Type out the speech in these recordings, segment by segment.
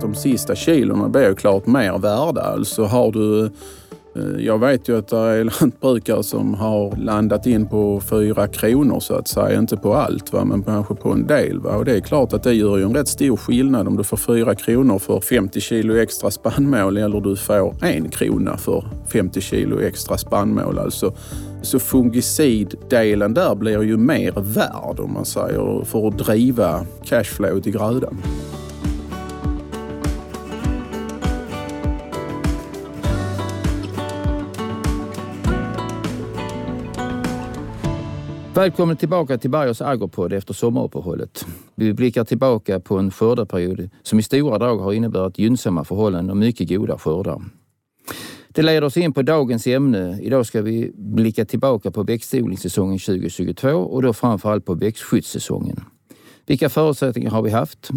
De sista kilorna blir ju klart mer värda. Alltså har du eh, jag vet ju att det är lantbrukare som har landat in på fyra kronor så att säga. Inte på allt, va? men kanske på en del. Va? Och det är klart att det gör ju en rätt stor skillnad om du får fyra kronor för 50 kilo extra spannmål eller du får en krona för 50 kilo extra spannmål. Alltså, så fungiciddelen där blir ju mer värd om man säger för att driva cashflow till grödan. Välkommen tillbaka till Bergers Agropod efter sommaruppehållet. Vi blickar tillbaka på en skördeperiod som i stora drag har inneburit gynnsamma förhållanden och mycket goda skördar. Det leder oss in på dagens ämne. Idag ska vi blicka tillbaka på växtodlingssäsongen 2022 och då framförallt på växtskyddssäsongen. Vilka förutsättningar har vi haft?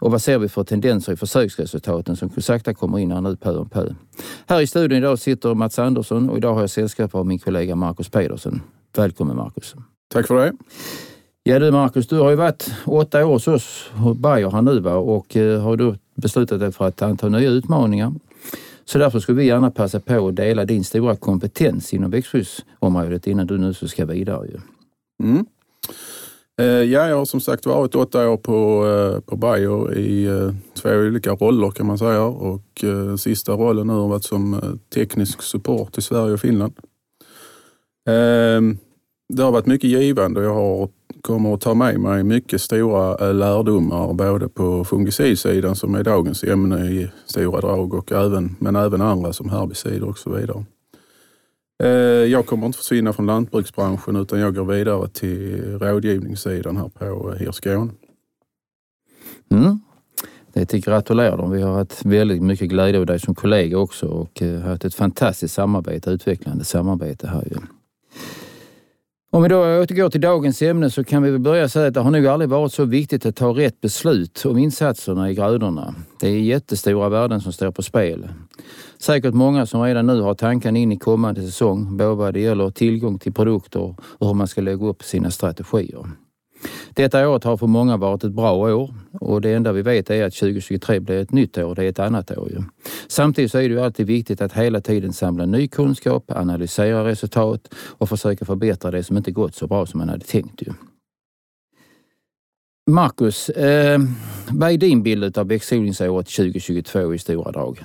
Och vad ser vi för tendenser i försöksresultaten som sakta kommer in här nu pö om pö? Här i studion idag sitter Mats Andersson och idag har jag sällskap av min kollega Marcus Pedersen. Välkommen Marcus. Tack för det. Ja du Marcus, du har ju varit åtta år hos oss Bayer här nu va? och eh, har då beslutat dig för att anta nya utmaningar. Så därför skulle vi gärna passa på att dela din stora kompetens inom växtskyddsområdet innan du nu ska vidare. Ju. Mm. Eh, ja, jag har som sagt varit åtta år på, eh, på Bayer i två olika roller kan man säga och sista rollen nu har varit som teknisk support i Sverige och Finland. Ehm, det har varit mycket givande. och Jag har, kommer att ta med mig mycket stora eh, lärdomar både på fungicidsidan som är dagens ämne i stora drag och även, men även andra som herbicider och så vidare. Ehm, jag kommer inte försvinna från lantbruksbranschen utan jag går vidare till rådgivningssidan här på eh, Hir Skåne. Mm. Det till gratulerar dem. Vi har haft väldigt mycket glädje av dig som kollega också och eh, haft ett fantastiskt samarbete, utvecklande samarbete här. Om vi då återgår till dagens ämne så kan vi börja säga att det har nog aldrig varit så viktigt att ta rätt beslut om insatserna i grödorna. Det är jättestora värden som står på spel. Säkert många som redan nu har tanken in i kommande säsong, både vad det gäller tillgång till produkter och hur man ska lägga upp sina strategier. Detta året har för många varit ett bra år och det enda vi vet är att 2023 blir ett nytt år, det är ett annat år. Ju. Samtidigt så är det ju alltid viktigt att hela tiden samla ny kunskap, analysera resultat och försöka förbättra det som inte gått så bra som man hade tänkt. Ju. Marcus, eh, vad är din bild av växtodlingsåret 2022 i stora drag?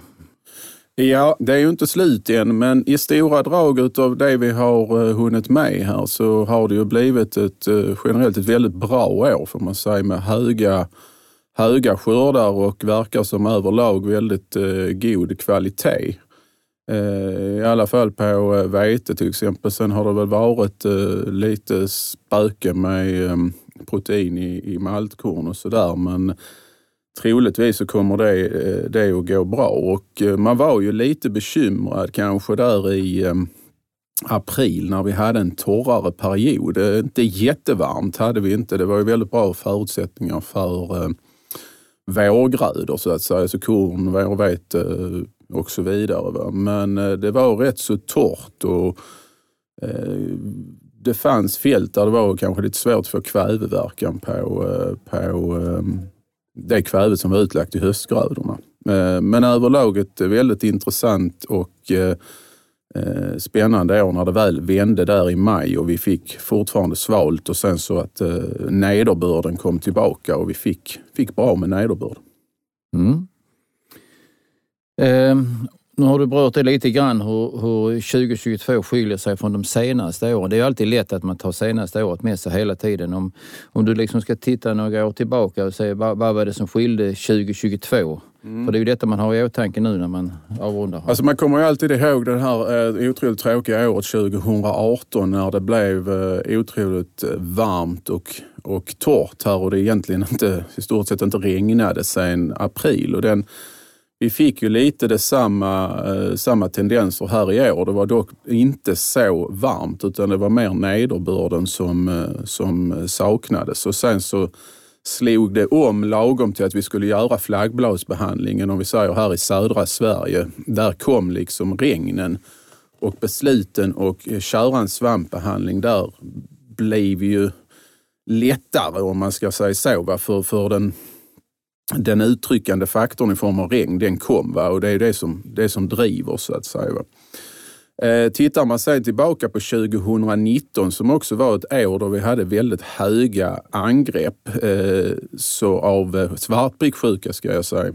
Ja, det är ju inte slut än, men i stora drag utav det vi har eh, hunnit med här så har det ju blivit ett eh, generellt ett väldigt bra år får man säga med höga, höga skördar och verkar som överlag väldigt eh, god kvalitet. I alla fall på vete till exempel. Sen har det väl varit lite spöke med protein i, i maltkorn och sådär men troligtvis så kommer det, eh, det att gå bra. Och eh, man var ju lite bekymrad kanske där i eh, april när vi hade en torrare period. Inte jättevarmt hade vi inte. Det var ju väldigt bra förutsättningar för vårgrödor så att säga, så korn, vårvete och så vidare. Men det var rätt så torrt och det fanns fält där det var kanske lite svårt att få kväveverkan på, på det kvävet som var utlagt i höstgrödorna. Eh, men överlag ett väldigt intressant och eh, eh, spännande år när det väl vände där i maj och vi fick fortfarande svalt och sen så att nederbörden kom tillbaka och vi fick, fick bra med nederbörd. Mm. Eh, nu har du berört det lite grann hur, hur 2022 skiljer sig från de senaste åren. Det är alltid lätt att man tar senaste året med sig hela tiden. Om, om du liksom ska titta några år tillbaka och se vad, vad var det som skilde 2022? Mm. För det är ju detta man har i åtanke nu när man avrundar. Alltså man kommer ju alltid ihåg det här eh, otroligt tråkiga året 2018 när det blev eh, otroligt varmt och, och torrt här och det egentligen inte, i stort sett inte regnade sedan april. Och den, vi fick ju lite detsamma, samma, eh, samma tendenser här i år. Det var dock inte så varmt utan det var mer nederbörden som, eh, som saknades. Och sen så slog det om lagom till att vi skulle göra flaggblåsbehandlingen, om vi säger här i södra Sverige. Där kom liksom regnen och besluten och köra en svampbehandling där blev ju lättare om man ska säga så, för, för den den uttryckande faktorn i form av regn, den kom va? och det är det som, det som driver så att säga. Va? Eh, tittar man sen tillbaka på 2019 som också var ett år då vi hade väldigt höga angrepp eh, så av eh, svartbricksjuka ska jag säga.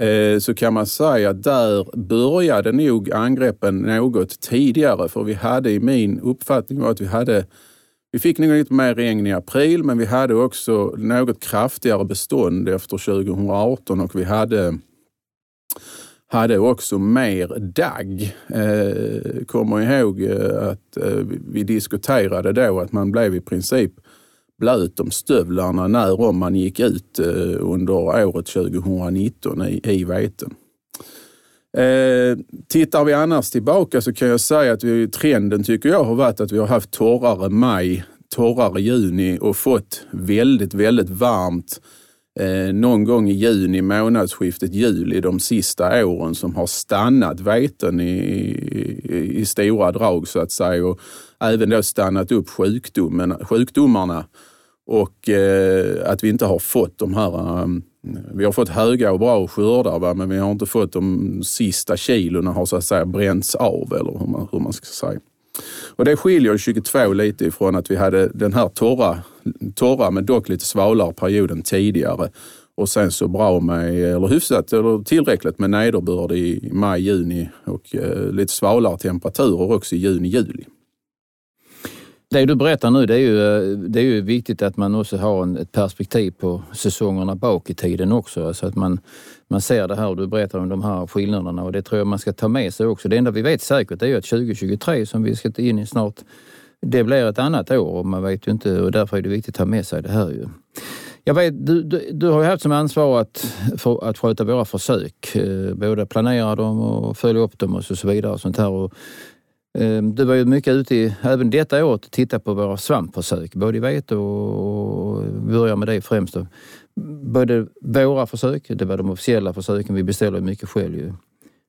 Eh, så kan man säga att där började nog angreppen något tidigare för vi hade i min uppfattning var att vi hade vi fick nog lite mer regn i april men vi hade också något kraftigare bestånd efter 2018 och vi hade hade också mer dagg. Eh, kommer ihåg eh, att eh, vi diskuterade då att man blev i princip blöt om stövlarna när om man gick ut eh, under året 2019 i, i veten. Eh, tittar vi annars tillbaka så kan jag säga att vi, trenden tycker jag har varit att vi har haft torrare maj, torrare juni och fått väldigt, väldigt varmt eh, någon gång i juni, månadsskiftet juli, de sista åren som har stannat veten i, i, i stora drag så att säga och även då stannat upp sjukdomen, sjukdomarna och eh, att vi inte har fått de här Eh, vi har fått höga och bra skördar va? men vi har inte fått de sista kilona har så att säga bränts av eller hur man, hur man ska säga. Och det skiljer 22 lite ifrån att vi hade den här torra, torra men dock lite svalare perioden tidigare och sen så bra med, eller hyfsat, eller tillräckligt med nederbörd i maj, juni och eh, lite svalare temperaturer också i juni, juli. Det du berättar nu det är, ju, det är ju viktigt att man också har en, ett perspektiv på säsongerna bak i tiden också. Alltså att man, man ser det här och du berättar om de här skillnaderna och det tror jag man ska ta med sig också. Det enda vi vet säkert är ju att 2023 som vi ska in i snart, det blir ett annat år och man vet ju inte och därför är det viktigt att ta med sig det här ju. Jag vet, du, du, du har ju haft som ansvar att, för, att sköta våra försök. Eh, både planera dem och följa upp dem och så vidare. Och sånt här. Och Ehm, du var ju mycket ute i, även detta året, och tittade på våra svampförsök, både i vete och, börja med det främst. Då. Både våra försök, det var de officiella försöken, vi beställer mycket själv ju.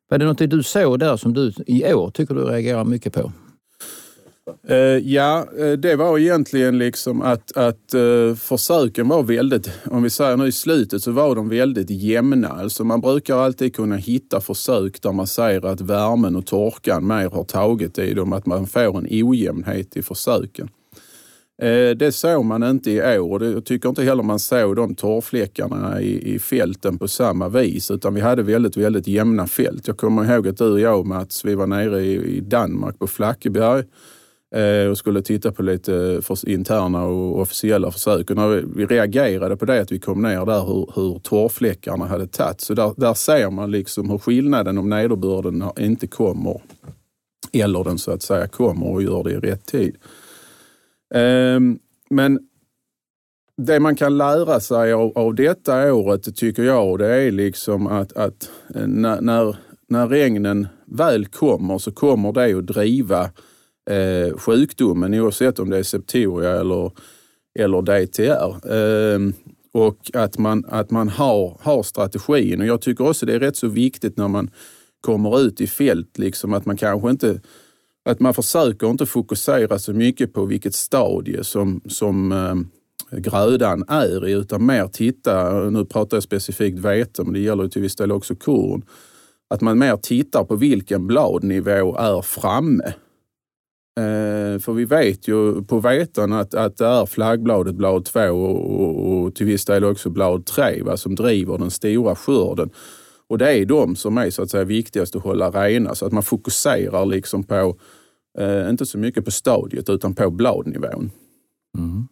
Var det något du såg där som du i år tycker du reagerar mycket på? Uh, ja, eh, det var egentligen liksom att, att uh, försöken var väldigt, om vi säger nu i slutet, så var de väldigt jämna. Alltså man brukar alltid kunna hitta försök där man säger att värmen och torkan mer har tagit i dem, att man får en ojämnhet i försöken. Uh, det såg man inte i år. och Jag tycker inte heller man såg de torrfläckarna i, i fälten på samma vis, utan vi hade väldigt, väldigt jämna fält. Jag kommer ihåg att du och jag Mats, vi var nere i, i Danmark på Flackeberg Eh, och skulle titta på lite eh, interna och officiella försök. Och när vi reagerade på det, att vi kom ner där hur, hur torrfläckarna hade tagit. Så där, där ser man liksom hur skillnaden om nederbörden inte kommer, eller den så att säga kommer och gör det i rätt tid. Ehm, men det man kan lära sig av, av detta året tycker jag, det är liksom att, att eh, när, när regnen väl kommer så kommer det att driva eh, sjukdomen oavsett om det är septoria eller, eller DTR. Eh, och att man, att man har, har strategin. Och jag tycker också det är rätt så viktigt när man kommer ut i fält, liksom att man kanske inte att man försöker inte fokusera så mycket på vilket stadie som, som eh, grödan är i, utan mer titta, nu pratar jag specifikt vete, men det gäller till viss del också korn, att man mer tittar på vilken bladnivå är framme. Eh, för vi vet ju på vetan att, att det är flaggbladet blad 2 och, och, och, till viss del också blad 3 va, som driver den stora skörden. Och det är de som är så att säga viktigast att hålla rena så att man fokuserar liksom på, eh, inte så mycket på stadiet utan på bladnivån. Mm.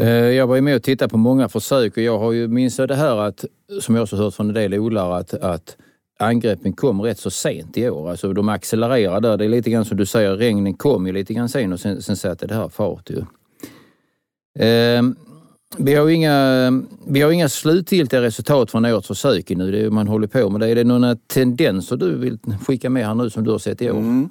Eh, jag var ju med och tittade på många försök och jag har ju minns det här att, som jag också hört från en del odlare, att, att angreppen kom rätt så sent i år. Alltså de accelererar där. Det är lite grann som du säger, regnen kom ju lite grann sen och sen, sen satte det här fart. Ju. Eh, vi har, inga, vi har inga slutgiltiga resultat från årets försök nu, det är man håller på med. Det. Är det några tendenser du vill skicka med här nu som du har sett i år? Mm.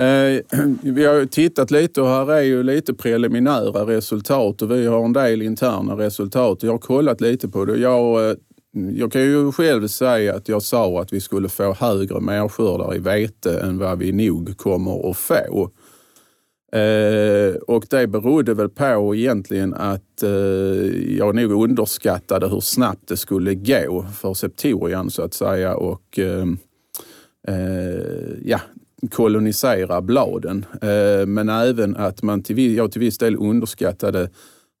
Eh, vi har tittat lite och här är ju lite preliminära resultat och vi har en del interna resultat. Jag har kollat lite på det. Jag eh, Mm, jag kan ju själv säga att jag sa att vi skulle få högre merskördar i vete än vad vi nog kommer att få. Eh, och det berodde väl på egentligen att eh, jag nog underskattade hur snabbt det skulle gå för Septorian så att säga och eh, eh ja, kolonisera bladen. Eh, men även att man till, jag till viss del underskattade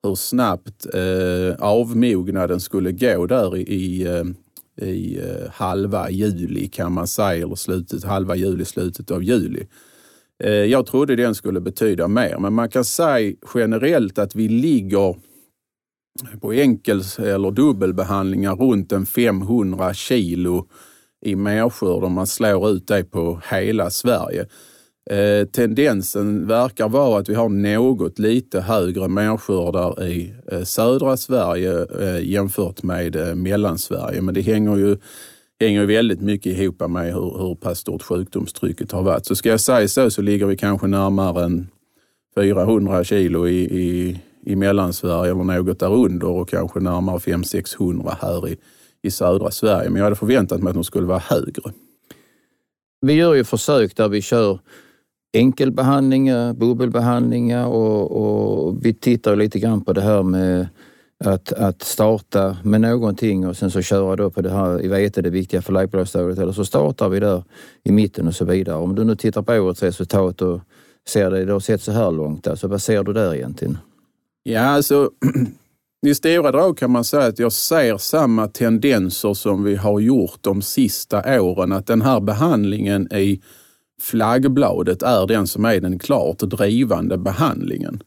hur snabbt eh, avmognaden skulle gå där i, i, eh, i eh, halva juli kan man säga, eller slutet, halva juli, slutet av juli. Eh, jag trodde den skulle betyda mer, men man kan säga generellt att vi ligger på enkel eller dubbelbehandlingar runt en 500 kilo i merskörd om man slår ut det på hela Sverige. Eh, tendensen verkar vara att vi har något lite högre merskördar i eh, södra Sverige eh, jämfört med eh, Mellansverige, men det hänger ju hänger väldigt mycket ihop med hur, hur pass stort sjukdomstrycket har varit. Så ska jag säga så, så ligger vi kanske närmare än 400 kilo i, i, i Mellansverige eller något därunder och kanske närmare 500-600 här i, i södra Sverige. Men jag hade förväntat mig att de skulle vara högre. Vi gör ju försök där vi kör enkelbehandlingar, bubbelbehandlingar och, och vi tittar lite grann på det här med att, att starta med någonting och sen så köra då på det här i vete, det viktiga för läkebolagsstadiet. Eller så startar vi där i mitten och så vidare. Om du nu tittar på årets resultat och ser det, det har sett så här långt, alltså vad ser du där egentligen? Ja, alltså i stora drag kan man säga att jag ser samma tendenser som vi har gjort de sista åren. Att den här behandlingen i flaggbladet är den som är den klart drivande behandlingen.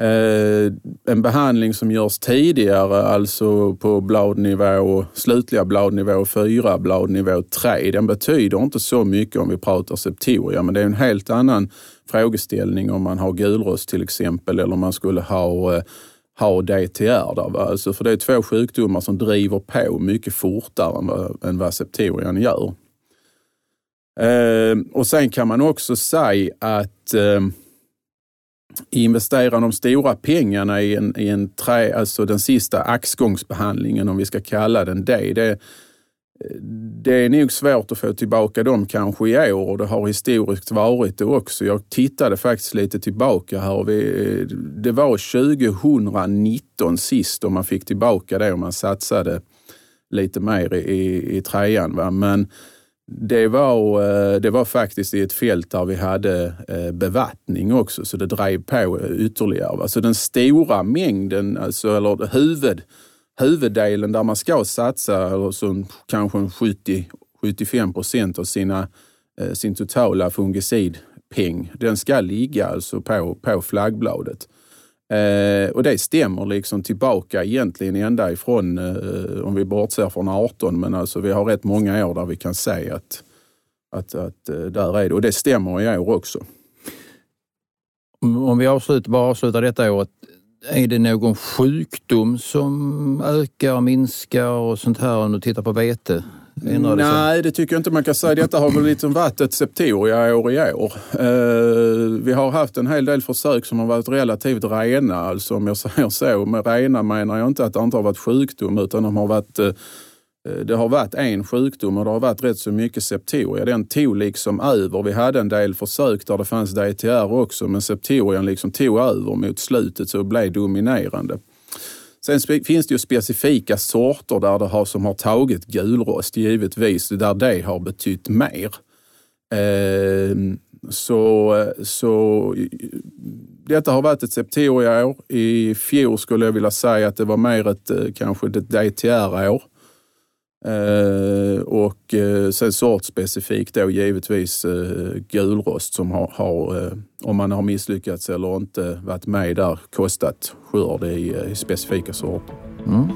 Eh, en behandling som görs tidigare, alltså på bladnivå, slutliga bladnivå 4, bladnivå 3, den betyder inte så mycket om vi pratar septoria, men det är en helt annan frågeställning om man har gulrost till exempel eller om man skulle ha eh, ha DTR där. Alltså för det är två sjukdomar som driver på mycket fortare än vad, än vad septorian gör. Ehm, och sen kan man också säga att ehm, investera de stora pengarna i en, i en trä, alltså den sista axgångsbehandlingen om vi ska kalla den det. det. Det är nog svårt att få tillbaka dem kanske i år och det har historiskt varit det också. Jag tittade faktiskt lite tillbaka här. Vi, det var 2019 sist om man fick tillbaka det om man satsade lite mer i, i trean. Va? Men det var, eh, det var faktiskt i ett fält där vi hade eh, bevattning också, så det drev på eh, ytterligare. Alltså den stora mängden, alltså, eller huvud, huvuddelen där man ska satsa, alltså kanske 70-75 procent av sina, sin totala fungicidpeng, den ska ligga alltså på, på flaggbladet. Eh, och det stämmer liksom tillbaka egentligen ända ifrån, eh, om vi bortser från 18, men alltså vi har rätt många år där vi kan säga att, att, att eh, där är det. Och det stämmer i år också. Om vi avslutar, bara avslutar detta året, är det någon sjukdom som ökar, minskar och sånt här om du tittar på vete? Nej, det tycker jag inte man kan säga. Detta har väl lite varit ett septoria år i år. Uh, vi har haft en hel del försök som har varit relativt rena. Alltså om jag säger så. Med rena menar jag inte att det inte har varit sjukdom utan de har varit uh, det har varit en sjukdom och det har varit rätt så mycket septoria. Den tog liksom över. Vi hade en del försök där det fanns DTR också men septorian liksom tog över mot slutet så blev dominerande. Sen finns det ju specifika sorter där det har, som har tagit gulrost, givetvis, där det har betytt mer. Eh, så, så detta har varit ett septoria-år. I fjol skulle jag vilja säga att det var mer ett eh, kanske ett DTR-år. Eh, och eh, sen sortspecifikt då givetvis eh, gulrost som har, har eh, om man har misslyckats eller inte varit med där, kostat skörd i, i specifika sorter. Mm.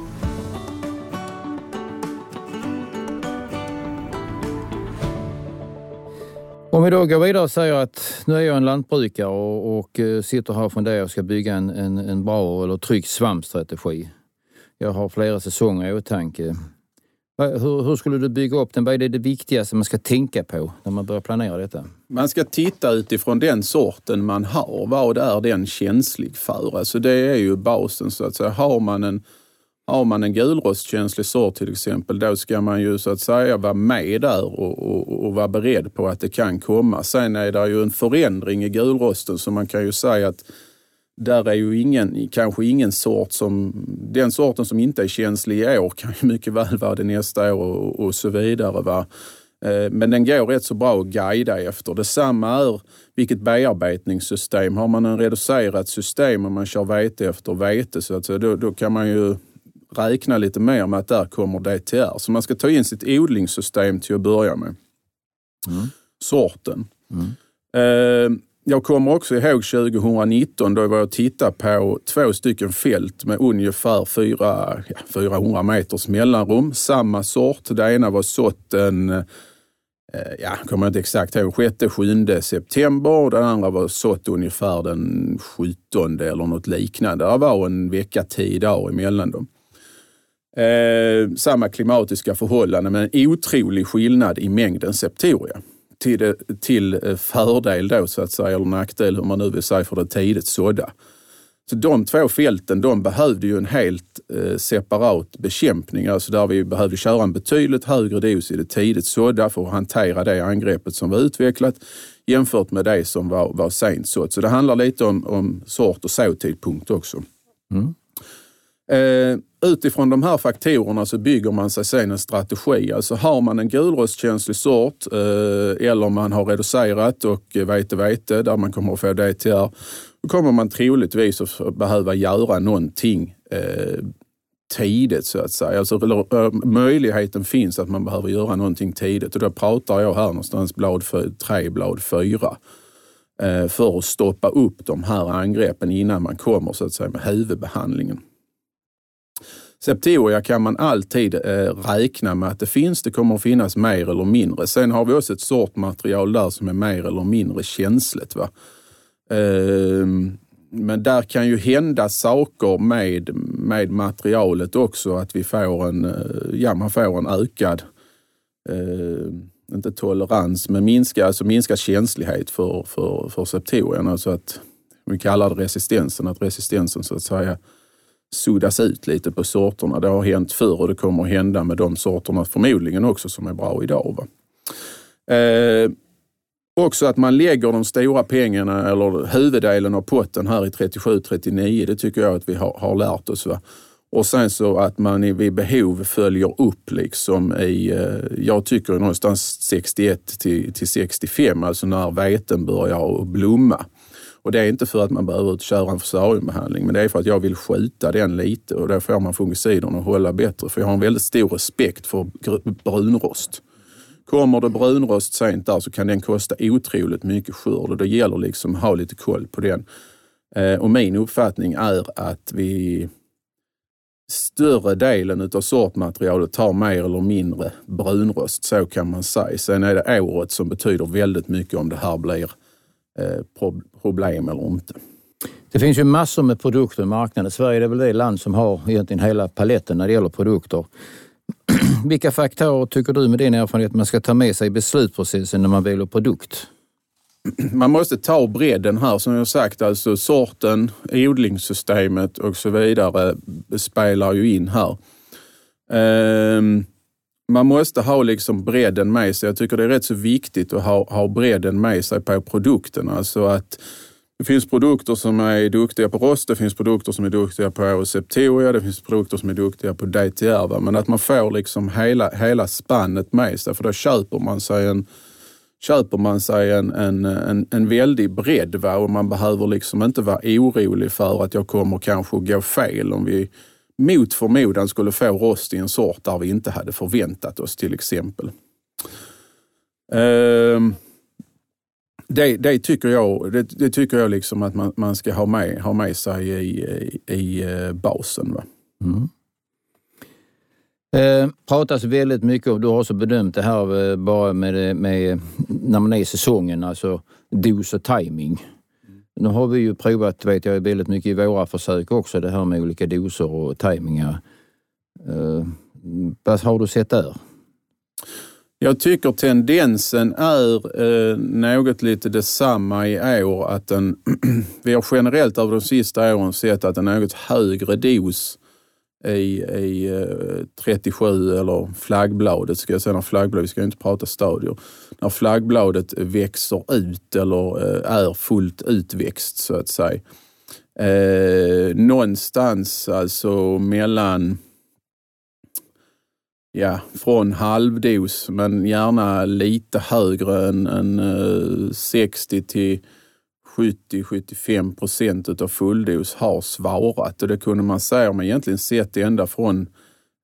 Om vi då går vidare och säger att nu är jag en lantbrukare och, och sitter här och funderar och ska bygga en, en, en bra eller trygg svampstrategi. Jag har flera säsonger i åtanke. Hur, hur, skulle du bygga upp den? Vad är det, viktigaste man ska tänka på när man börjar planera detta? Man ska titta utifrån den sorten man har. Vad är den känslig för? Alltså det är ju basen så att säga. Har man en, har man en gulrostkänslig sort till exempel, då ska man ju så att säga vara med där och, och, och vara beredd på att det kan komma. Sen är det ju en förändring i gulrosten så man kan ju säga att där är ju ingen, kanske ingen sort som, den sorten som inte är känslig i år kan ju mycket väl vara det nästa år och, och så vidare. Va? Eh, men den går rätt så bra att guida efter. Detsamma är vilket bearbetningssystem. Har man en reducerat system och man kör vete efter vete så att säga, då, då kan man ju räkna lite mer med att där kommer DTR. Så man ska ta in sitt odlingssystem till att börja med. Mm. Sorten. Mm. Eh, jag kommer också ihåg 2019 då jag var och tittade på två stycken fält med ungefär 4, 400 meters mellanrum. Samma sort. Det ena var sått den, eh, ja, kommer inte exakt ihåg, 6-7 september den andra var sått ungefär den 17 eller något liknande. Det var en vecka, tio dagar emellan dem. Eh, samma klimatiska förhållanden men en otrolig skillnad i mängden septoria till, det, till eh, fördel då så att säga, eller nackdel hur man nu vill säga för det tidigt sådda. Så de två fälten de behövde ju en helt eh, separat bekämpning, alltså där vi behövde köra en betydligt högre dos i det tidigt sådda för att hantera det angreppet som var utvecklat jämfört med det som var, var sent sått. Så det handlar lite om, om sort och såtidpunkt också. Mm. Eh, utifrån de här faktorerna så bygger man sig sen en strategi. Alltså har man en gulrostkänslig sort eh, eller man har reducerat och eh, vete vete där man kommer att få DTR, då kommer man troligtvis att behöva göra någonting eh, tidigt så att säga. Alltså, möjligheten finns att man behöver göra någonting tidigt och då pratar jag här någonstans blad 3, blad 4. för att stoppa upp de här angreppen innan man kommer så att säga med huvudbehandlingen. Septoria kan man alltid eh, räkna med att det finns. Det kommer att finnas mer eller mindre. Sen har vi också ett sortmaterial där som är mer eller mindre känsligt. Va? Eh, men där kan ju hända saker med, med materialet också. Att vi får en, eh, ja, man får en ökad, eh, inte tolerans, men minskad, alltså minskad känslighet för, för, för septorian. Alltså att vi kallar det resistensen, att resistensen så att säga suddas ut lite på sorterna. Det har hänt förr och det kommer att hända med de sorterna förmodligen också som är bra idag. Va? Eh, också att man lägger de stora pengarna eller huvuddelen av potten här i 37-39. Det tycker jag att vi har, har lärt oss. Va? Och sen så att man vid behov följer upp liksom i, eh, jag tycker någonstans 61 till, till 65, alltså när veten börjar blomma. Och det är inte för att man behöver köra en fusariumbehandling, men det är för att jag vill skjuta den lite och då får man fungiciderna att hålla bättre. För jag har en väldigt stor respekt för brunrost. Kommer det brunrost sent där så kan den kosta otroligt mycket skörd och det gäller liksom att ha lite koll på den. Eh, och min uppfattning är att vi större delen av sortmaterialet tar mer eller mindre brunrost, så kan man säga. Sen är det året som betyder väldigt mycket om det här blir Eh, problem eller inte. Det finns ju massor med produkter i marknaden. Sverige är väl det land som har egentligen hela paletten när det gäller produkter. Vilka faktorer tycker du med din erfarenhet man ska ta med sig i beslutsprocessen när man väljer produkt? Man måste ta bredden här som jag sagt, alltså sorten, odlingssystemet och så vidare eh, spelar ju in här. Um, man måste ha liksom bredden med sig. Jag tycker det är rätt så viktigt att ha, ha bredden med sig på produkten. Alltså att det finns produkter som är duktiga på rost, det finns produkter som är duktiga på septoria, det finns produkter som är duktiga på DTR. Va? Men att man får liksom hela, hela spannet med sig, för då köper man sig en köper man sig en, en, en, en väldig bredd va? och man behöver liksom inte vara orolig för att jag kommer kanske gå fel om vi mot förmodan skulle få rost i en sort där vi inte hade förväntat oss till exempel. Ehm, det, det, tycker jag, det, det, tycker jag liksom att man, man, ska ha med, ha med sig i, i, i eh, basen. Va? Mm. Eh, pratas väldigt mycket om, du har också bedömt det här eh, bara med, med när man är i säsongen, alltså dos och timing. Nu har vi ju provat, vet jag, väldigt mycket i våra försök också, det här med olika doser och tajmingar. Eh, vad har du sett där? Jag tycker tendensen är eh, något lite detsamma i år. Att den, vi har generellt över de sista åren sett att en något högre dos i, i eh, 37 eller flaggbladet, ska jag säga, flaggbladet, vi ska inte prata stadier, när flaggbladet växer ut eller eh, är fullt utväxt så att säga. Eh, någonstans alltså mellan ja, från halvdos, men gärna lite högre än, än eh, 60 till 70-75 procent av fulldos har svarat. Och det kunde man säga, om man egentligen sett ända från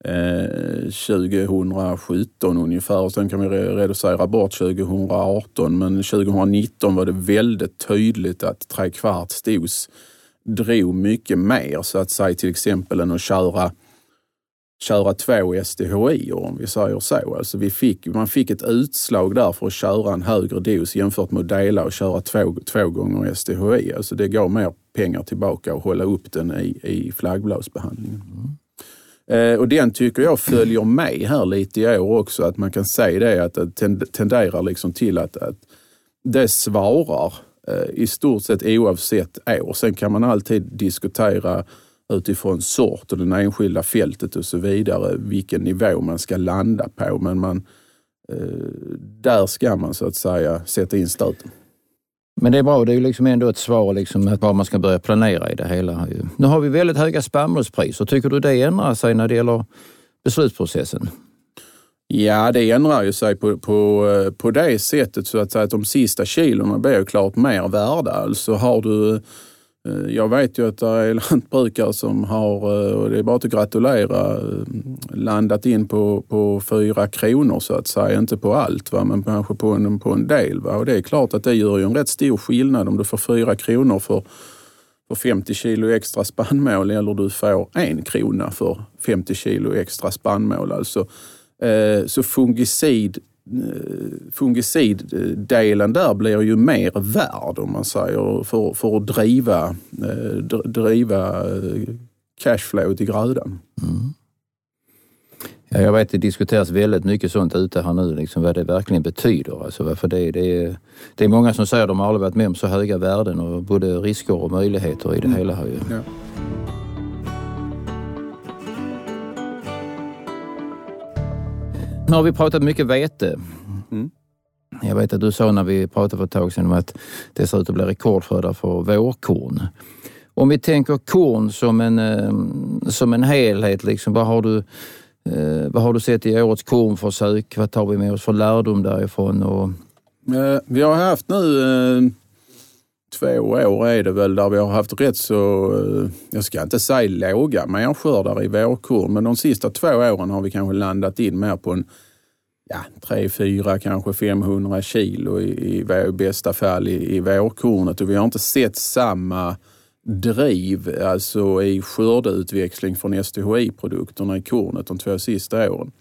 eh, 2017 ungefär. Och sen kan vi reducera bort 2018, men 2019 var det väldigt tydligt att trekvarts dos drog mycket mer så att säga till exempel än att köra köra två SDHI om vi säger så. Alltså vi fick, man fick ett utslag där för att köra en högre dos jämfört med att dela och köra två, två gånger SDHI. Alltså det gav mer pengar tillbaka och hålla upp den i, i flaggbladsbehandlingen. Mm. Eh, och den tycker jag följer med här lite i år också, att man kan säga det att det tenderar liksom till att, att det svarar eh, i stort sett oavsett år. Sen kan man alltid diskutera utifrån sort och det enskilda fältet och så vidare, vilken nivå man ska landa på. Men man, eh, där ska man så att säga sätta in stöten. Men det är bra, det är liksom ändå ett svar liksom var man ska börja planera i det hela. Nu har vi väldigt höga spannmålspriser. Tycker du det ändrar sig när det gäller beslutsprocessen? Ja, det ändrar ju sig på, på, på det sättet så att, säga att de sista kilorna blir ju klart mer värda. Alltså har du Eh, jag vet ju att det är lantbrukare som har, eh, och det är bara att gratulera, eh, landat in på, på fyra kronor så att säga. Inte på allt, va? men kanske på en, på en del. Va? Och det är klart att det gör ju en rätt stor skillnad om du får fyra kronor för, för 50 kilo extra spannmål eller du får en krona för 50 kilo extra spannmål. Alltså, eh, så fungicid Fungiciddelen där blir ju mer värd om man säger för, för att driva, eh, driva eh, cashflow till grödan. Mm. Ja, jag vet att det diskuteras väldigt mycket sånt ute här nu, liksom vad det verkligen betyder. Alltså, för det, det, är, det är många som säger att de aldrig varit med om så höga värden och både risker och möjligheter i det mm. hela. Här, ja. Nu har vi pratat mycket vete. Mm. Jag vet att du sa när vi pratade för ett tag sedan att det ser ut att bli rekordskördar för vårkorn. Om vi tänker korn som en, eh, som en helhet, liksom, vad, har du, eh, vad har du sett i årets kornförsök? Vad tar vi med oss för lärdom därifrån? Och... Eh, vi har haft nu två år är det väl där vi har haft rätt så, eh, jag ska inte säga låga merskördar i vårkorn, men de sista två åren har vi kanske landat in mer på en ja, 3, 4, kanske 500 kilo i, i bästa fall i, i vårkornet och vi har inte sett samma driv alltså i skördeutväxling från STHI-produkterna i kornet de två sista åren.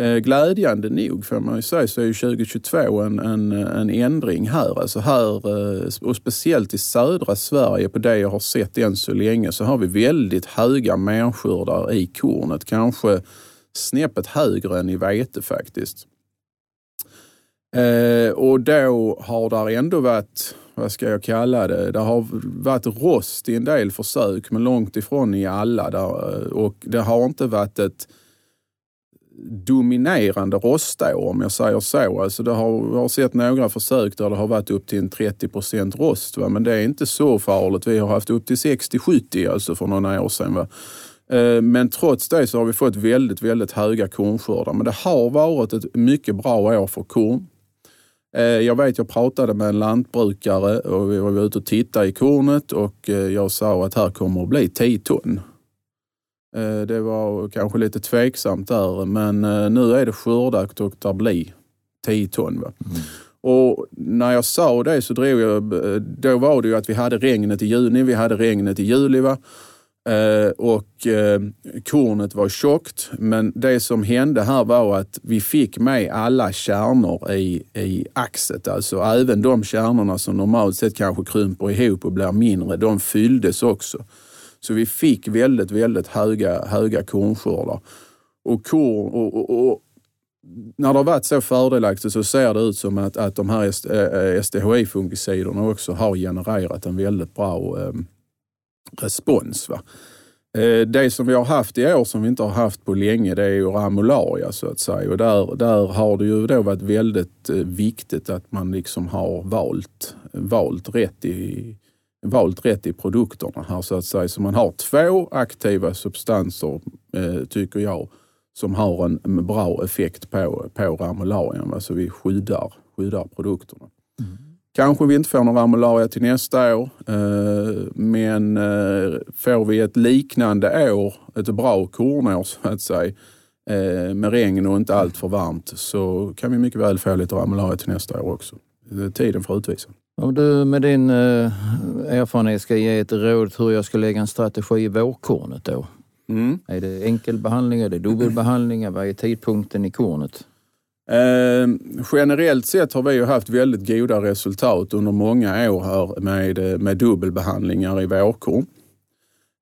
Eh, glädjande nog får man ju säga så är 2022 en, en, en ändring här. Alltså här eh, och speciellt i södra Sverige på det jag har sett än så länge så har vi väldigt höga merskördar i kornet. Kanske snäppet högre än i vete faktiskt. Eh, och då har det ändå varit, vad ska jag kalla det, det har varit rost i en del försök men långt ifrån i alla. Där, eh, och det har inte varit ett dominerande rostår om jag säger så. Alltså det har, jag har sett några försök där det har varit upp till en 30 procent rost. Va? Men det är inte så farligt. Vi har haft upp till 60-70 alltså för några år sedan. Va? Eh, men trots det så har vi fått väldigt, väldigt höga kornskördar. Men det har varit ett mycket bra år för korn. Eh, jag vet, jag pratade med en lantbrukare och vi var ute och tittade i kornet och eh, jag sa att här kommer att bli 10 ton. Det var kanske lite tveksamt där, men nu är det skördat och det blir 10 ton. Va? Mm. Och när jag sa det så drog jag, då var det ju att vi hade regnet i juni, vi hade regnet i juli. Va? Eh, och eh, kornet var tjockt, men det som hände här var att vi fick med alla kärnor i, i axet. Alltså även de kärnorna som normalt sett kanske krymper ihop och blir mindre, de fylldes också. Så vi fick väldigt, väldigt höga, höga kornskördar. Och, korn, och, och, och när det har varit så fördelaktigt så ser det ut som att, att de här SDHI-fungiciderna eh, eh, också har genererat en väldigt bra ehm, respons. Va? Eh, det som vi har haft i år som vi inte har haft på länge det är ju ramularia så att säga. Och där, där har det ju då varit väldigt eh, viktigt att man liksom har valt, valt, rätt i, valt rätt i produkterna här så att säga. Så man har två aktiva substanser, eh, tycker jag, som har en bra effekt på, på ramularian. Alltså vi skyddar, skyddar produkterna. Mm. Kanske vi inte får någon ramularia till nästa år, eh, men eh, får vi ett liknande år, ett bra kornår så att säga, eh, med regn och inte allt för varmt, så kan vi mycket väl få lite ramularia till nästa år också. Eh, tiden får utvisa. Om du med din erfarenhet ska ge ett råd hur jag ska lägga en strategi i vårkornet då? Mm. Är det enkelbehandling, är det dubbelbehandling? Vad är tidpunkten i kornet? Eh, generellt sett har vi ju haft väldigt goda resultat under många år här med, med dubbelbehandlingar i vårkorn.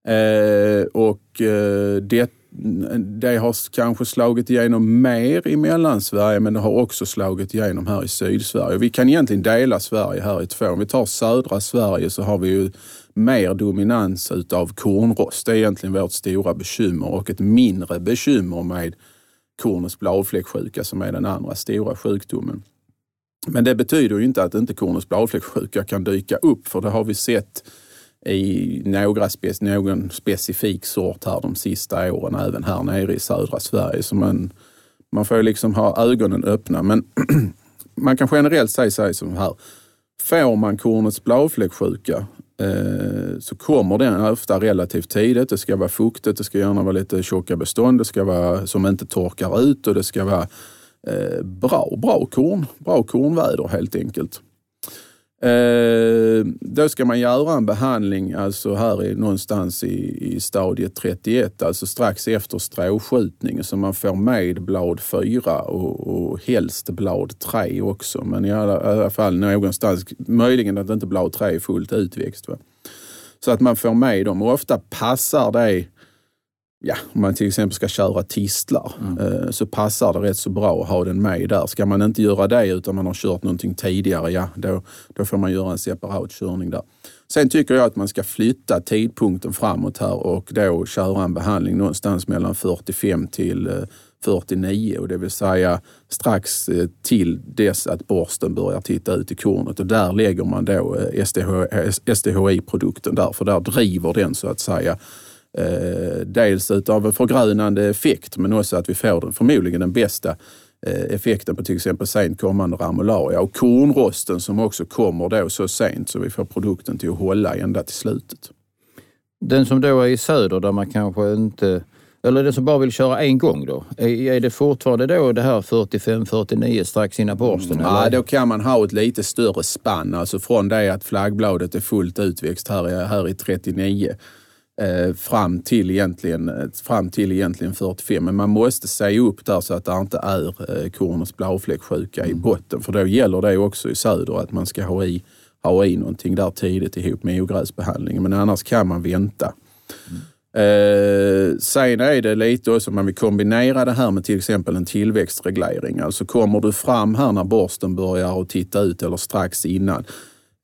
Eh, och eh, det, det har kanske slagit igenom mer i Mellansverige men det har också slagit igenom här i Sydsverige. Vi kan egentligen dela Sverige här i två. Om vi tar södra Sverige så har vi ju mer dominans utav kornrost. Det är egentligen vårt stora bekymmer och ett mindre bekymmer med kornets bladfläcksjuka som är den andra stora sjukdomen. Men det betyder ju inte att inte kornets bladfläcksjuka kan dyka upp för det har vi sett i några spe, någon specifik sort här de sista åren, även här nere i södra Sverige. Så man, man får liksom ha ögonen öppna. Men man kan generellt säga sig som här. Får man kornets bladfläcksjuka Eh, så kommer den ofta relativt tidigt. Det ska vara fuktigt, det ska gärna vara lite tjocka bestånd, det ska vara som inte torkar ut och det ska vara eh, bra, bra korn, bra kornväder helt enkelt. Eh, då ska man göra en behandling, alltså här i, någonstans i, i stadiet 31, alltså strax efter stråskjutning, så man får med blad 4 och, och helst blad 3 också. Men i alla, i alla fall någonstans, möjligen att inte blad 3 är fullt utväxt. Va? Så att man får med dem och ofta passar det ja, om man till exempel ska köra tistlar mm. Eh, så passar det rätt så bra att ha den med där. Ska man inte göra det utan man har kört någonting tidigare, ja då, då får man göra en separat körning där. Sen tycker jag att man ska flytta tidpunkten framåt här och då köra en behandling någonstans mellan 45 till 49 eh, och det vill säga strax eh, till dess att borsten börjar titta ut i kornet och där lägger man då SDHI-produkten där för där driver den så att säga dels utav en förgrönande effekt men också att vi får den, förmodligen den bästa eh, effekten på till exempel sent kommande ramularia och kornrosten som också kommer då så sent så vi får produkten till att hålla ända till slutet. Den som då är i söder där man kanske inte eller den som bara vill köra en gång då? Är, det fortfarande då det här 45-49 strax innan borsten? Mm, ja, då kan man ha ett lite större spann. Alltså från det att flaggbladet är fullt utväxt här, här i 39 eh, fram, till egentligen, fram till egentligen 45. Men man måste säga upp där så att det inte är eh, kornets blåfläcksjuka mm. i botten. För då gäller det också i söder att man ska ha i, ha i någonting där tidigt ihop med ogräsbehandlingen. Men annars kan man vänta. Mm. Eh, sen är det lite också om man vill kombinera det här med till exempel en tillväxtreglering. Alltså kommer du fram här när borsten börjar att titta ut eller strax innan,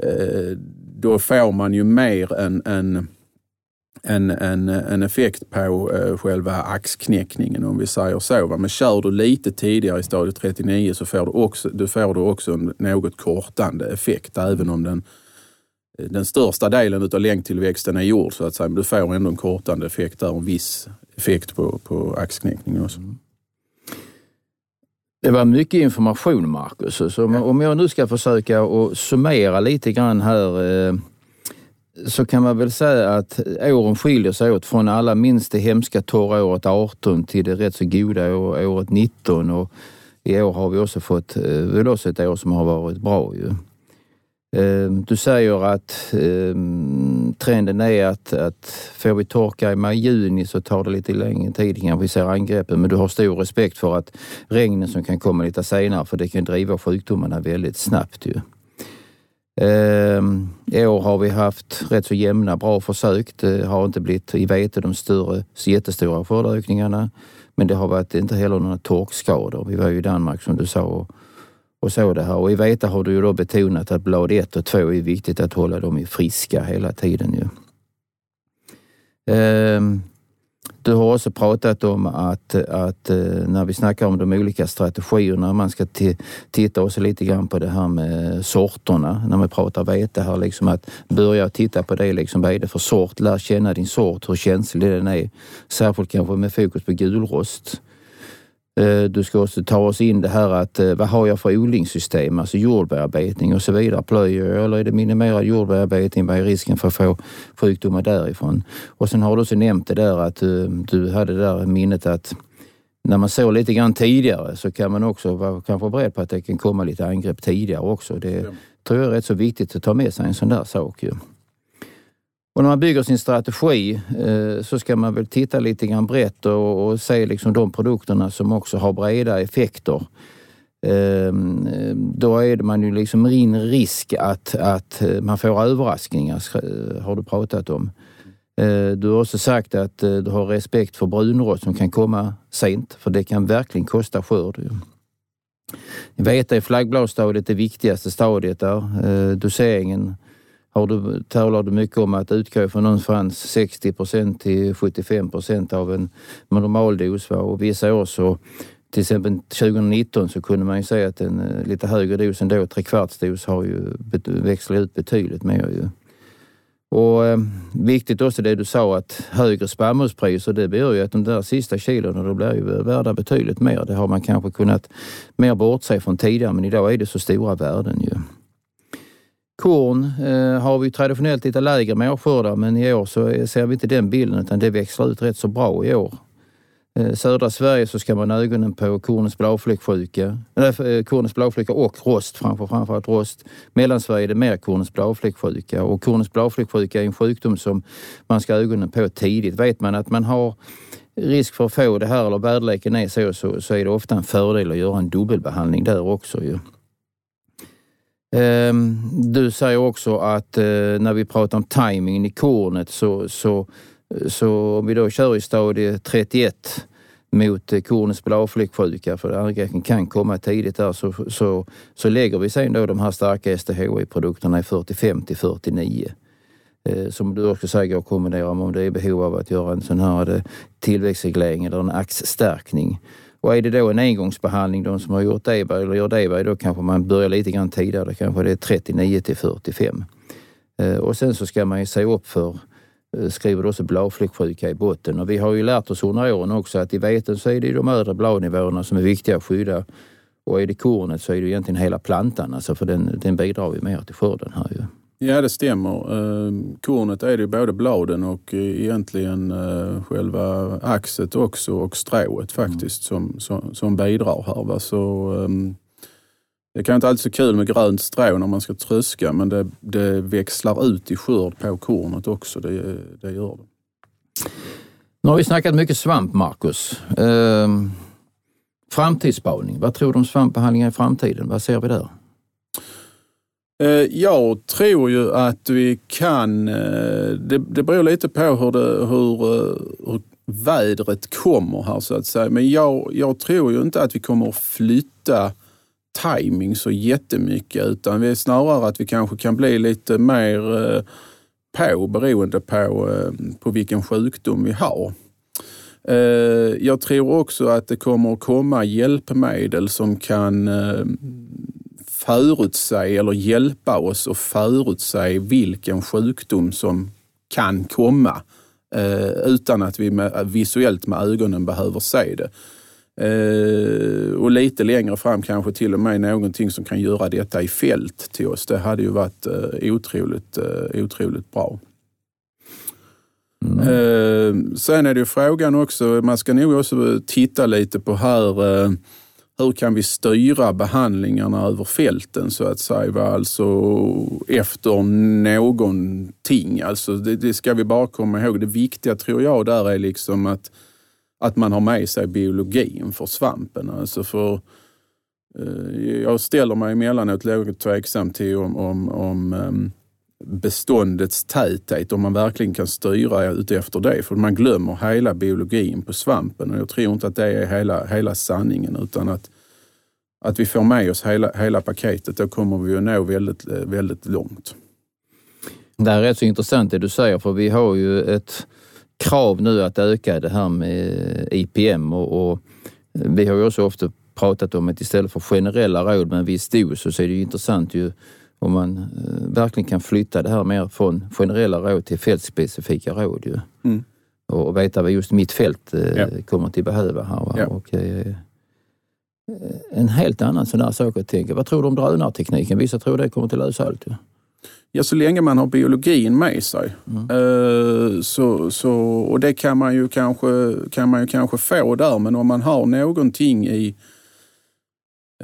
eh, då får man ju mer än en en, en, en effekt på eh, själva axknäckningen om vi säger så. Va? Men kör du lite tidigare i stadiet 39 så får du också, du får du också en något kortande effekt även om den, den största delen av längdtillväxten är gjord så att säga. Men du får ändå en kortande effekt där, en viss effekt på, på axknäckningen också. Mm. Det var mycket information Marcus. Så om jag nu ska försöka att summera lite grann här eh, så kan man väl säga att åren skiljer sig åt från alla minst det hemska torra året 18 till det rätt så goda året 19 och i år har vi också fått eh, väl också ett år som har varit bra. Ju. Ehm, du säger att ehm, trenden är att, att får vi torka i maj-juni så tar det lite längre tid innan vi ser angreppen. Men du har stor respekt för att regnen som kan komma lite senare för det kan driva sjukdomarna väldigt snabbt. Ju. Ehm, I år har vi haft rätt så jämna, bra försök. Det har inte blivit i vete de större, jättestora skördeökningarna. Men det har varit inte heller några torkskador. Vi var ju i Danmark som du sa och, och så det här. Och i vete har du ju då betonat att blad 1 och 2 är viktigt att hålla dem friska hela tiden. Ju. Ehm, du har också pratat om att, att eh, när vi snackar om de olika strategierna, man ska titta också lite grann på det här med sorterna. När vi pratar vete här, liksom att börja titta på det. Liksom, vad är det för sort? Lär känna din sort, hur känslig den är. Särskilt kanske med fokus på gulrost. Eh, du ska också ta oss in det här att eh, vad har jag för odlingssystem, alltså jordbearbetning och så vidare. Plöjer jag eller är det minimerad jordbearbetning? Vad är risken för att få sjukdomar därifrån? Och sen har du också nämnt det där att du, eh, du hade det där minnet att när man såg lite grann tidigare så kan man också vara kanske beredd på att det kan komma lite angrepp tidigare också. Det ja. tror jag är rätt så viktigt att ta med sig en sån där sak. Ju. Och när man bygger sin strategi eh, så ska man väl titta lite grann brett och, och se liksom de produkterna som också har breda effekter. Eh, då är det man ju liksom in risk att, att eh, man får överraskningar, eh, har du pratat om. Eh, du har också sagt att eh, du har respekt för brunrost som kan komma sent, för det kan verkligen kosta skörd. Veta är flaggbladsstadiet det viktigaste stadiet där. Doseringen har du, talar du mycket om att utgå från någonstans 60 procent till 75 procent av en normaldos. Och vissa år så, till exempel 2019 så kunde man ju säga att en eh, lite högre dos än då, trekvartsdos, har ju växlat ut betydligt mer. Ju. Och eh, viktigt också det du sa att högre spannmålspriser, det gör ju att de där sista kilona då blir ju värda betydligt mer. Det har man kanske kunnat mer bortse från tidigare, men idag är det så stora värden ju. Korn eh, har vi traditionellt lite lägre mårskördar men i år så ser vi inte den bilden utan det växlar ut rätt så bra i år. Eh, södra Sverige så ska man ha ögonen på kornets bladfläcksjuka, äh, eh, eh, kornets bladfläckar och rost, framför, framförallt rost. Mellansverige är det mer kornets bladfläcksjuka och kornets bladfläcksjuka är en sjukdom som man ska ha ögonen på tidigt. Vet man att man har risk för att få det här eller väderleken är så, så, så är det ofta en fördel att göra en dubbelbehandling där också. Ju. Ehm, du säger också att eh, när vi pratar om timingen i kornet så, så, så om vi då kör i stadie 31 mot eh, kornets bladfläcksjuka, för angreppen kan komma tidigt där, så, så, så lägger vi sen då de här starka STHI-produkterna i 45 till 49 eh, som du också säger går att kombinera med om det är behov av att göra en sån här tillväxtreglering eller en axstärkning. Och är det då en engångsbehandling, de som har gjort det eller gör det, då kanske man börjar lite grann tidigare. Kanske det är 39 till 45. Eh, och sen så ska man ju se upp för, eh, skriver du också bladfläcksjuka i botten. Och vi har ju lärt oss under åren också att i veten så är det de övre bladnivåerna som är viktiga att skydda. Och är det kornet så är det egentligen hela plantan, alltså för den, den bidrar ju mer till skörden här ju. Ja, det stämmer. Ehm, kornet är det både bladen och eh, egentligen eh, själva axet också och strået faktiskt mm. som, som, som bidrar här. Va? Så, ehm, det kan inte alltid så kul med grönt strå när man ska tröska men det, det växlar ut i skörd på kornet också. Det, det gör det. Nu har vi snackat mycket svamp, Marcus. Ehm, framtidsspaning. Vad tror du om svampbehandlingar i framtiden? Vad ser vi där? Eh, jag tror ju att vi kan, eh, det, det beror lite på hur, det, hur, eh, hur vädret kommer här så att säga. Men jag, jag tror ju inte att vi kommer att flytta timing så jättemycket utan vi är snarare att vi kanske kan bli lite mer på beroende på, på vilken sjukdom vi har. Jag tror också att det kommer att komma hjälpmedel som kan förutsäga eller hjälpa oss att förutsäga vilken sjukdom som kan komma eh, utan att vi med, visuellt med ögonen behöver se det. Eh, och lite längre fram kanske till och med någonting som kan göra detta i fält till oss. Det hade ju varit eh, otroligt, eh, otroligt bra. Mm. Sen är det ju frågan också, man ska nog också titta lite på här hur kan vi styra behandlingarna över fälten så att säga, alltså efter någonting. Alltså det, det, ska vi bara komma ihåg. Det viktiga tror jag där är liksom att, att man har med sig biologin för svampen. Alltså för, eh, jag ställer mig emellanåt lite tveksam till om, om, om ehm, beståndets täthet, om man verkligen kan styra utefter det. För man glömmer hela biologin på svampen och jag tror inte att det är hela, hela sanningen utan att, att vi får med oss hela, hela paketet. Då kommer vi att nå väldigt, eh, väldigt långt. Det här är rätt så intressant det du säger för vi har ju ett krav nu att öka det här med IPM och, och vi har ju också ofta pratat om att istället för generella råd med en viss dos så är det ju intressant ju om man eh, verkligen kan flytta det här mer från generella råd till fältspecifika råd. Ju. Mm. Och veta vad just mitt fält eh, ja. kommer att behöva här. Ja. Och, eh, en helt annan sån där sak att tänka. Vad tror du om drönartekniken? Vissa tror det kommer att lösa allt. Ja. Ja, så länge man har biologin med sig. Mm. Så, så, och det kan man, ju kanske, kan man ju kanske få där, men om man har någonting i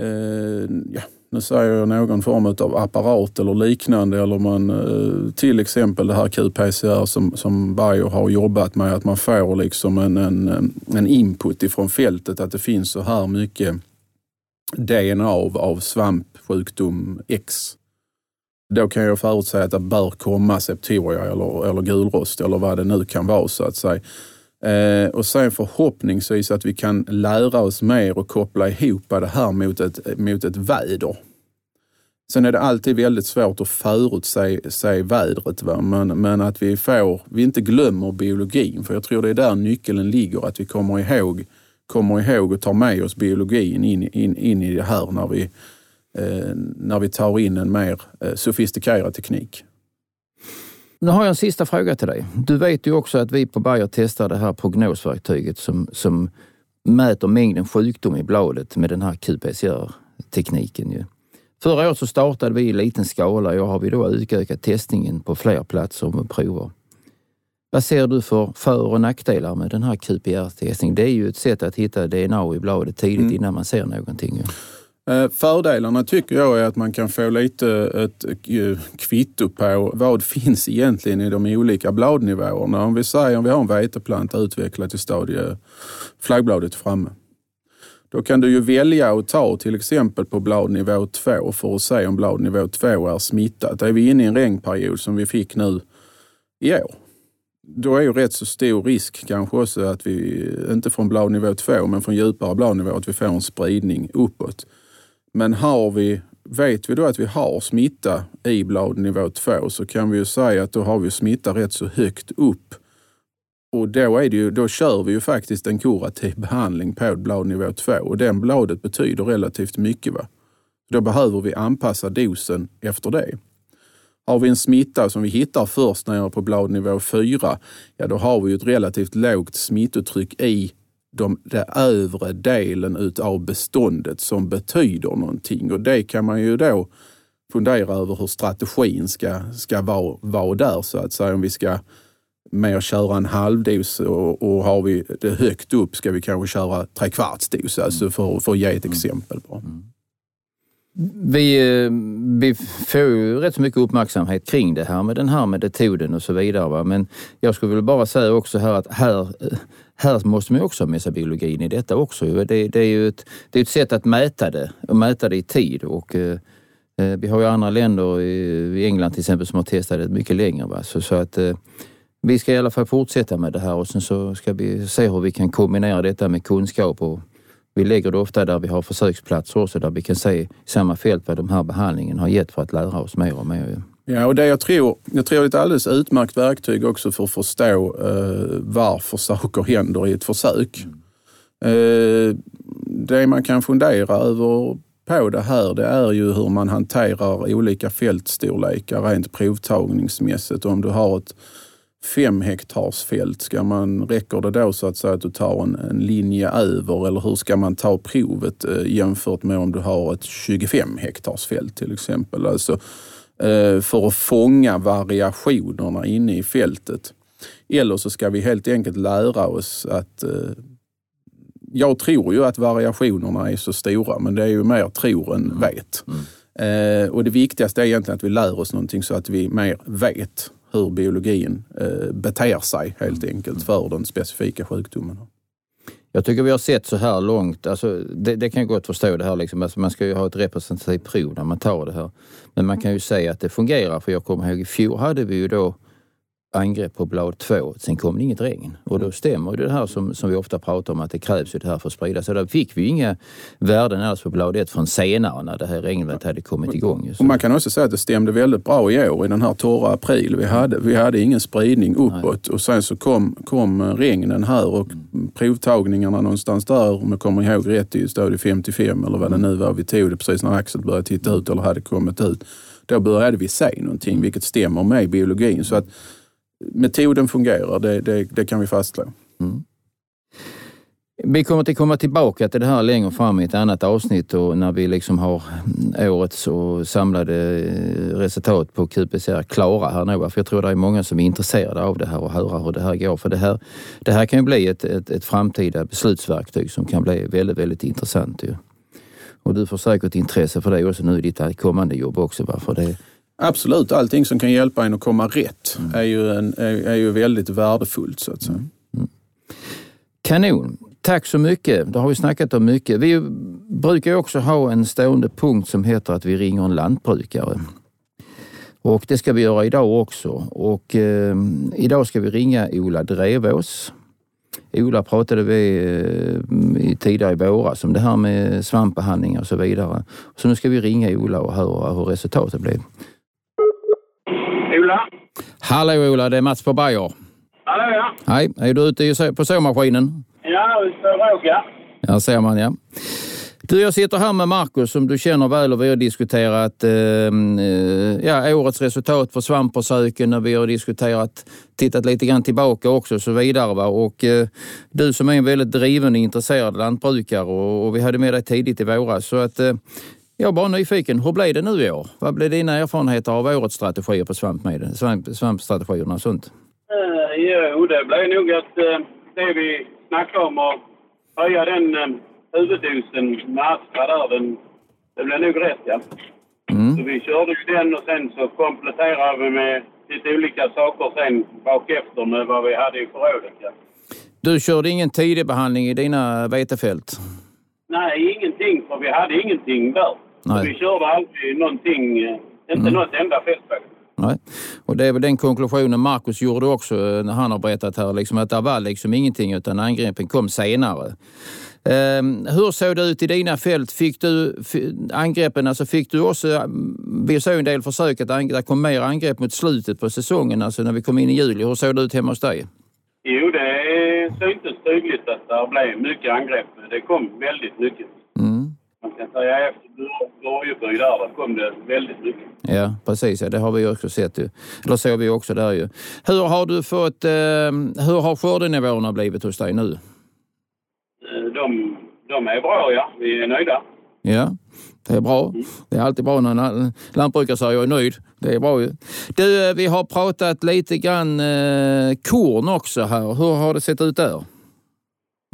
uh, ja, nu säger jag någon form av apparat eller liknande, eller man, eh, till exempel det här QPCR som, som Bayer har jobbat med, att man får liksom en, en, en input ifrån fältet, att det finns så här mycket DNA av, av svampsjukdom X då kan jag förutsäga att det bör komma septoria eller, eller gulrost eller vad det nu kan vara så att säga. Eh, och sen förhoppningsvis att vi kan lära oss mer och koppla ihop det här mot ett, mot ett väder. Sen är det alltid väldigt svårt att förutse vädret, va? Men, men att vi får, vi inte glömmer biologin, för jag tror det är där nyckeln ligger, att vi kommer ihåg, kommer ihåg och tar med oss biologin in, in, in i det här när vi, Eh, när vi tar in en mer eh, sofistikerad teknik. Nu har jag en sista fråga till dig. Du vet ju också att vi på Bayer testar det här prognosverktyget som, som mäter mängden sjukdom i bladet med den här qPCR-tekniken. Förra året så startade vi i liten skala och har vi då utökat testningen på fler platser med prover. Vad ser du för för och nackdelar med den här QPR-testningen? Det är ju ett sätt att hitta DNA i bladet tidigt mm. innan man ser någonting. Eh, Eh, fördelarna tycker jag är att man kan få lite ett eh, kvitto på vad finns egentligen i de olika bladnivåerna. Om vi säger om vi har en veteplanta utvecklad till stadie flaggbladet framme. Då kan du ju välja att ta till exempel på bladnivå 2 för att se om bladnivå 2 är smittat. Är vi inne i en regnperiod som vi fick nu i år, då är ju rätt så stor risk kanske också att vi, inte från bladnivå 2, men från djupare bladnivå, att vi får en spridning uppåt. Men har vi, vet vi då att vi har smitta i bladnivå 2 så kan vi ju säga att då har vi smitta rätt så högt upp. Och då, är det ju, då kör vi ju faktiskt en kurativ behandling på bladnivå 2 och den bladet betyder relativt mycket. Va? Då behöver vi anpassa dosen efter det. Har vi en smitta som vi hittar först nere på bladnivå 4, ja då har vi ett relativt lågt smittotryck i de, den övre delen utav beståndet som betyder någonting. Och det kan man ju då fundera över hur strategin ska, ska vara, vara där så att säga. Om vi ska mer köra en halvdos och, och har vi det högt upp ska vi kanske köra trekvartsdos, alltså för, för att ge ett mm. exempel. på. Mm. Vi, eh, vi får ju rätt så mycket uppmärksamhet kring det här med den här metoden och så vidare. Va? Men jag skulle väl bara säga också här att här, här måste man också ha med sig biologin i detta också. Det, det är ju ett, det är ett sätt att mäta det och mäta det i tid. Och, eh, eh vi har ju andra länder, i, England till exempel, som har testat det mycket längre. Va? Så, så att eh, vi ska i alla fall fortsätta med det här och sen så ska vi se hur vi kan kombinera detta med kunskap och vi lägger det ofta där vi har försöksplatser också, där vi kan se i samma fält vad de här behandlingen har gett för att lära oss mer och mer. Ja, och det jag tror, jag tror det är ett alldeles utmärkt verktyg också för att förstå eh, varför saker händer i ett försök. Eh, det man kan fundera över på det här, det är ju hur man hanterar olika fältstorlekar rent provtagningsmässigt. Om du har ett fem hektars fält, ska man, räcker det då så att säga att du tar en, en linje över eller hur ska man ta provet eh, jämfört med om du har ett 25 hektars fält till exempel? Alltså, för att fånga variationerna inne i fältet. Eller så ska vi helt enkelt lära oss att eh, jag tror ju att variationerna är så stora, men det är ju mer tror än mm. vet. Mm. Eh, och det viktigaste är egentligen att vi lär oss någonting så att vi mer vet hur biologin eh, beter sig helt enkelt för den specifika sjukdomen. Jag tycker vi har sett så här långt, alltså det, det kan jag gott förstå det här liksom. Alltså man ska ju ha ett representativt prov när man tar det här. Men man kan ju säga att det fungerar, för jag kommer ihåg i fjol hade vi ju då angrepp på blad två. Sen kom det inget regn. Och då stämmer det här som, som vi ofta pratar om att det krävs ju det här för att sprida sig. Då fick vi inga värden alls på blad ett förrän senare när det här regnet hade kommit igång. Och man kan också säga att det stämde väldigt bra i år i den här torra april. Vi hade, vi hade ingen spridning uppåt Nej. och sen så kom, kom regnen här och provtagningarna någonstans där, om jag kommer ihåg rätt, står det 55 eller vad det nu var. Vi tog det precis när Axel började titta ut eller hade kommit ut. Då började vi se någonting, vilket stämmer med biologin. Så att metoden fungerar, det, det, det kan vi fastslå. Mm. Vi kommer att komma tillbaka till det här längre fram i ett annat avsnitt och när vi liksom har årets och samlade eh, resultat på QPCR klara här nu. För jag tror det är många som är intresserade av det här och höra hur det här går. För det här, det här kan ju bli ett, ett, ett framtida beslutsverktyg som kan bli väldigt, väldigt intressant. Ju. Och du får säkert intresse för det också nu i ditt kommande jobb också. För det, Absolut, allting som kan hjälpa en att komma rätt mm. är, ju en, är, är, ju väldigt värdefullt. så att säga. Mm. mm. Kanon! Tack så mycket. Det har vi snackat om mycket. Vi brukar också ha en stående punkt som heter att vi ringer en lantbrukare. Och det ska vi göra idag också. Och eh, idag ska vi ringa Ola Drevås. Ola pratade vi eh, tidigare i våras om det här med svampbehandling och så vidare. Så nu ska vi ringa Ola och höra hur resultatet blev. Hallå Ola, det är Mats på Bayer. Hallå ja. Hej, är du ute på såmaskinen? Ja, ute på råk ja. Ja, ser man ja. Du, jag sitter här med Markus som du känner väl och vi har diskuterat ehm, eh, ja, årets resultat för svampförsöken och vi har diskuterat, tittat lite grann tillbaka också och så vidare. Va? Och eh, du som är en väldigt driven och intresserad lantbrukare och, och vi hade med dig tidigt i våras. Så att, eh, jag är bara nyfiken, hur blev det nu i år? Vad blev dina erfarenheter av årets strategier på svampmedel, svamp, svampstrategierna och sånt? Uh, jo, det blev nog att uh, det vi snackade om att höja den uh, huvuddosen med Astra där, den, det blev nog rätt ja. Mm. Så vi körde ju den och sen så kompletterade vi med lite olika saker sen bak efter med vad vi hade i förrådet ja. Du körde ingen tidig behandling i dina vetefält? Nej, ingenting, för vi hade ingenting där. Vi körde aldrig någonting, eh, inte mm. något enda fält Nej. Och det är väl den konklusionen Marcus gjorde också eh, när han har berättat här, liksom att det var liksom ingenting utan angreppen kom senare. Um, hur såg det ut i dina fält? Fick du angreppen, alltså fick du också, vi såg en del försök att det kom mer angrepp mot slutet på säsongen, alltså när vi kom in i juli. Hur såg det ut hemma hos dig? Jo, det syntes tydligt att det blev mycket angrepp. Det kom väldigt mycket. Kan säga efter Borgeby där, där kom det väldigt mycket. Ja, precis. Ja, det har vi också sett ju. Eller såg vi också där ju. Hur har du fått, eh, hur har skördenivåerna blivit hos dig nu? Eh, de, de är bra, ja. Vi är nöjda. Ja, det är bra. Mm. Det är alltid bra när en lantbrukare säger jag är nöjd. Det är bra ju. Du, eh, vi har pratat lite grann eh, korn också här. Hur har det sett ut där?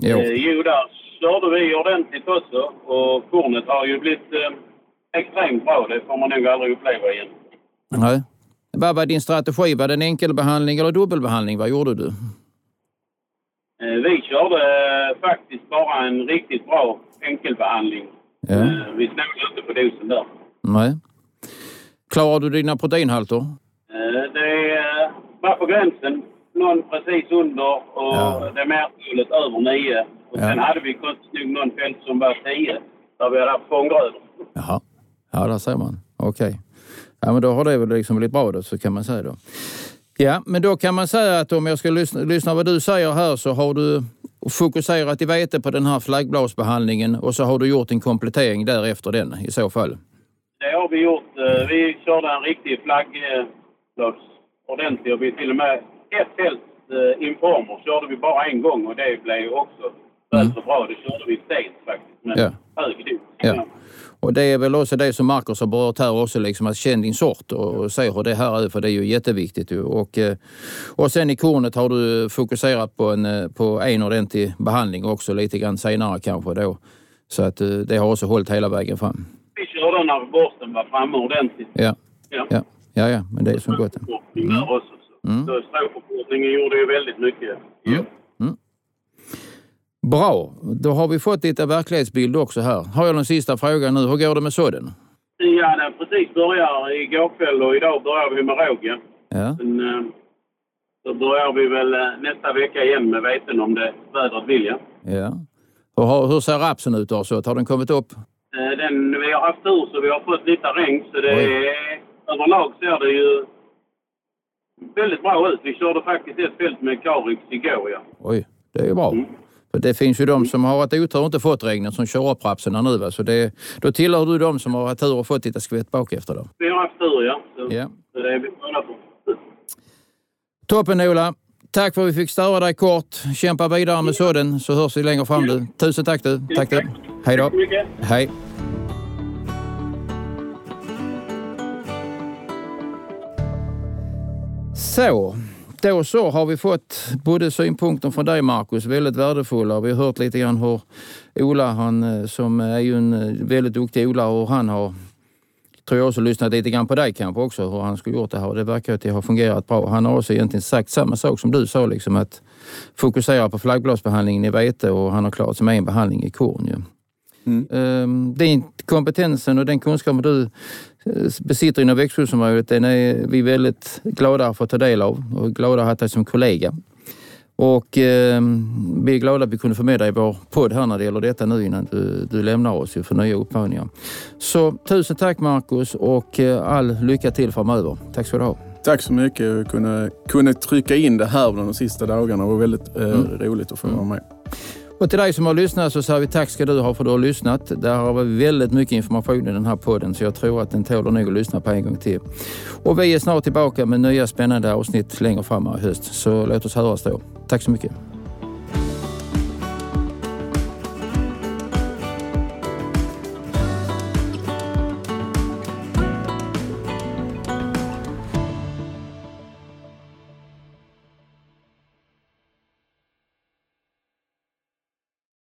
Jo, eh, jo där körde vi ordentligt också och kornet har ju blivit eh, extremt bra. Det får man nog aldrig uppleva igen. Nej. Vad var din strategi? Var det en enkelbehandling eller dubbelbehandling? Vad gjorde du? Eh, vi körde eh, faktiskt bara en riktigt bra enkelbehandling. Ja. Eh, vi snålade inte på dosen där. Nej. Klarar du dina proteinhalter? Det var på gränsen. Någon precis under och ja. det märkmålet över 9. Och ja. Sen hade vi nog någon fält som var 10 där vi hade haft fånggrödor. Jaha. Ja, där ser man. Okej. Okay. Ja, men då har det väl liksom blivit bra då, så kan man säga då. Ja, men då kan man säga att om jag ska lyssna, lyssna vad du säger här så har du fokuserat i vete på den här flaggblåsbehandlingen och så har du gjort en komplettering därefter den i så fall? Det har vi gjort. Eh, vi körde en riktig flaggblås ordentlig och vi till och med ett fält eh, informer körde vi bara en gång och det blev också mm. så bra. Det körde vi sent faktiskt med ja. hög dos. Ja. Och det är väl också det som Marcus har berört här också, liksom att känna din sort och se hur det här är, för det är ju jätteviktigt. Och, eh, och sen i kornet har du fokuserat på en, eh, på en ordentlig behandling också lite grann senare kanske då. Så att eh, det har också hållit hela vägen fram. Vi körde när borsten var framme ordentligt. Ja, ja, ja, ja, ja men det är som gott. Mm. Mm. Så gjorde ju väldigt mycket. Mm. Bra, då har vi fått lite verklighetsbild också här. Har jag en sista fråga nu. Hur går det med sådden? Ja, den precis börjar igår kväll och idag börjar vi med råg. Ja. Men, äh, Så börjar vi väl eh, nästa vecka igen med veten om det vädret vill. Ja. ja. Och hur ser rapsen ut då? Så har den kommit upp? Eh, den, vi har haft tur så vi har fått lite regn så det är, överlag ser det ju väldigt bra ut. Vi körde faktiskt ett fält med Karix igår. Ja. Oj, det är ju bra. Mm. Det finns ju de som har varit otur och inte fått regnet som kör upp rapsen nu. Va? Så det, då tillhör du de som har haft tur och fått lite skvätt bak efter då? Vi har haft tur, ja. Så, ja. så det är vi glada för. Toppen Ola! Tack för att vi fick störa dig kort. Kämpa vidare med sådden så hörs vi längre fram du. Tusen tack du. Tack du. Hej då. Hej. Så, då så har vi fått både synpunkter från dig Marcus, väldigt värdefulla. Vi har hört lite grann hur Ola, han eh, som är ju en eh, väldigt duktig odlare, hur han har tror jag också lyssnat lite grann på dig kanske också, hur han skulle gjort det här. Och det verkar att det har fungerat bra. Han har också egentligen sagt samma sak som du sa, liksom att fokusera på flaggblåsbehandlingen i vete och han har klarat sig med en behandling i korn. Ja. Mm. Ehm, den kompetensen och den kunskapen du eh, besitter inom växtskyddsområdet, den är vi väldigt glada för att ta del av och glada att ha dig som kollega. Och eh, vi är glada att vi kunde få med dig i vår podd här när det gäller detta nu innan du, du lämnar oss för nya uppmaningar. Så tusen tack Marcus och eh, all lycka till framöver. Tack ska du ha. Tack så mycket. Jag kunde, kunde trycka in det här de sista dagarna. Det var väldigt eh, mm. roligt att få vara med. Och till dig som har lyssnat så säger vi tack ska du ha för att du har lyssnat. Det har varit väldigt mycket information i den här podden så jag tror att den tål nog att lyssna på en gång till. Och vi är snart tillbaka med nya spännande avsnitt längre fram i höst. Så låt oss höras då. Tack så mycket.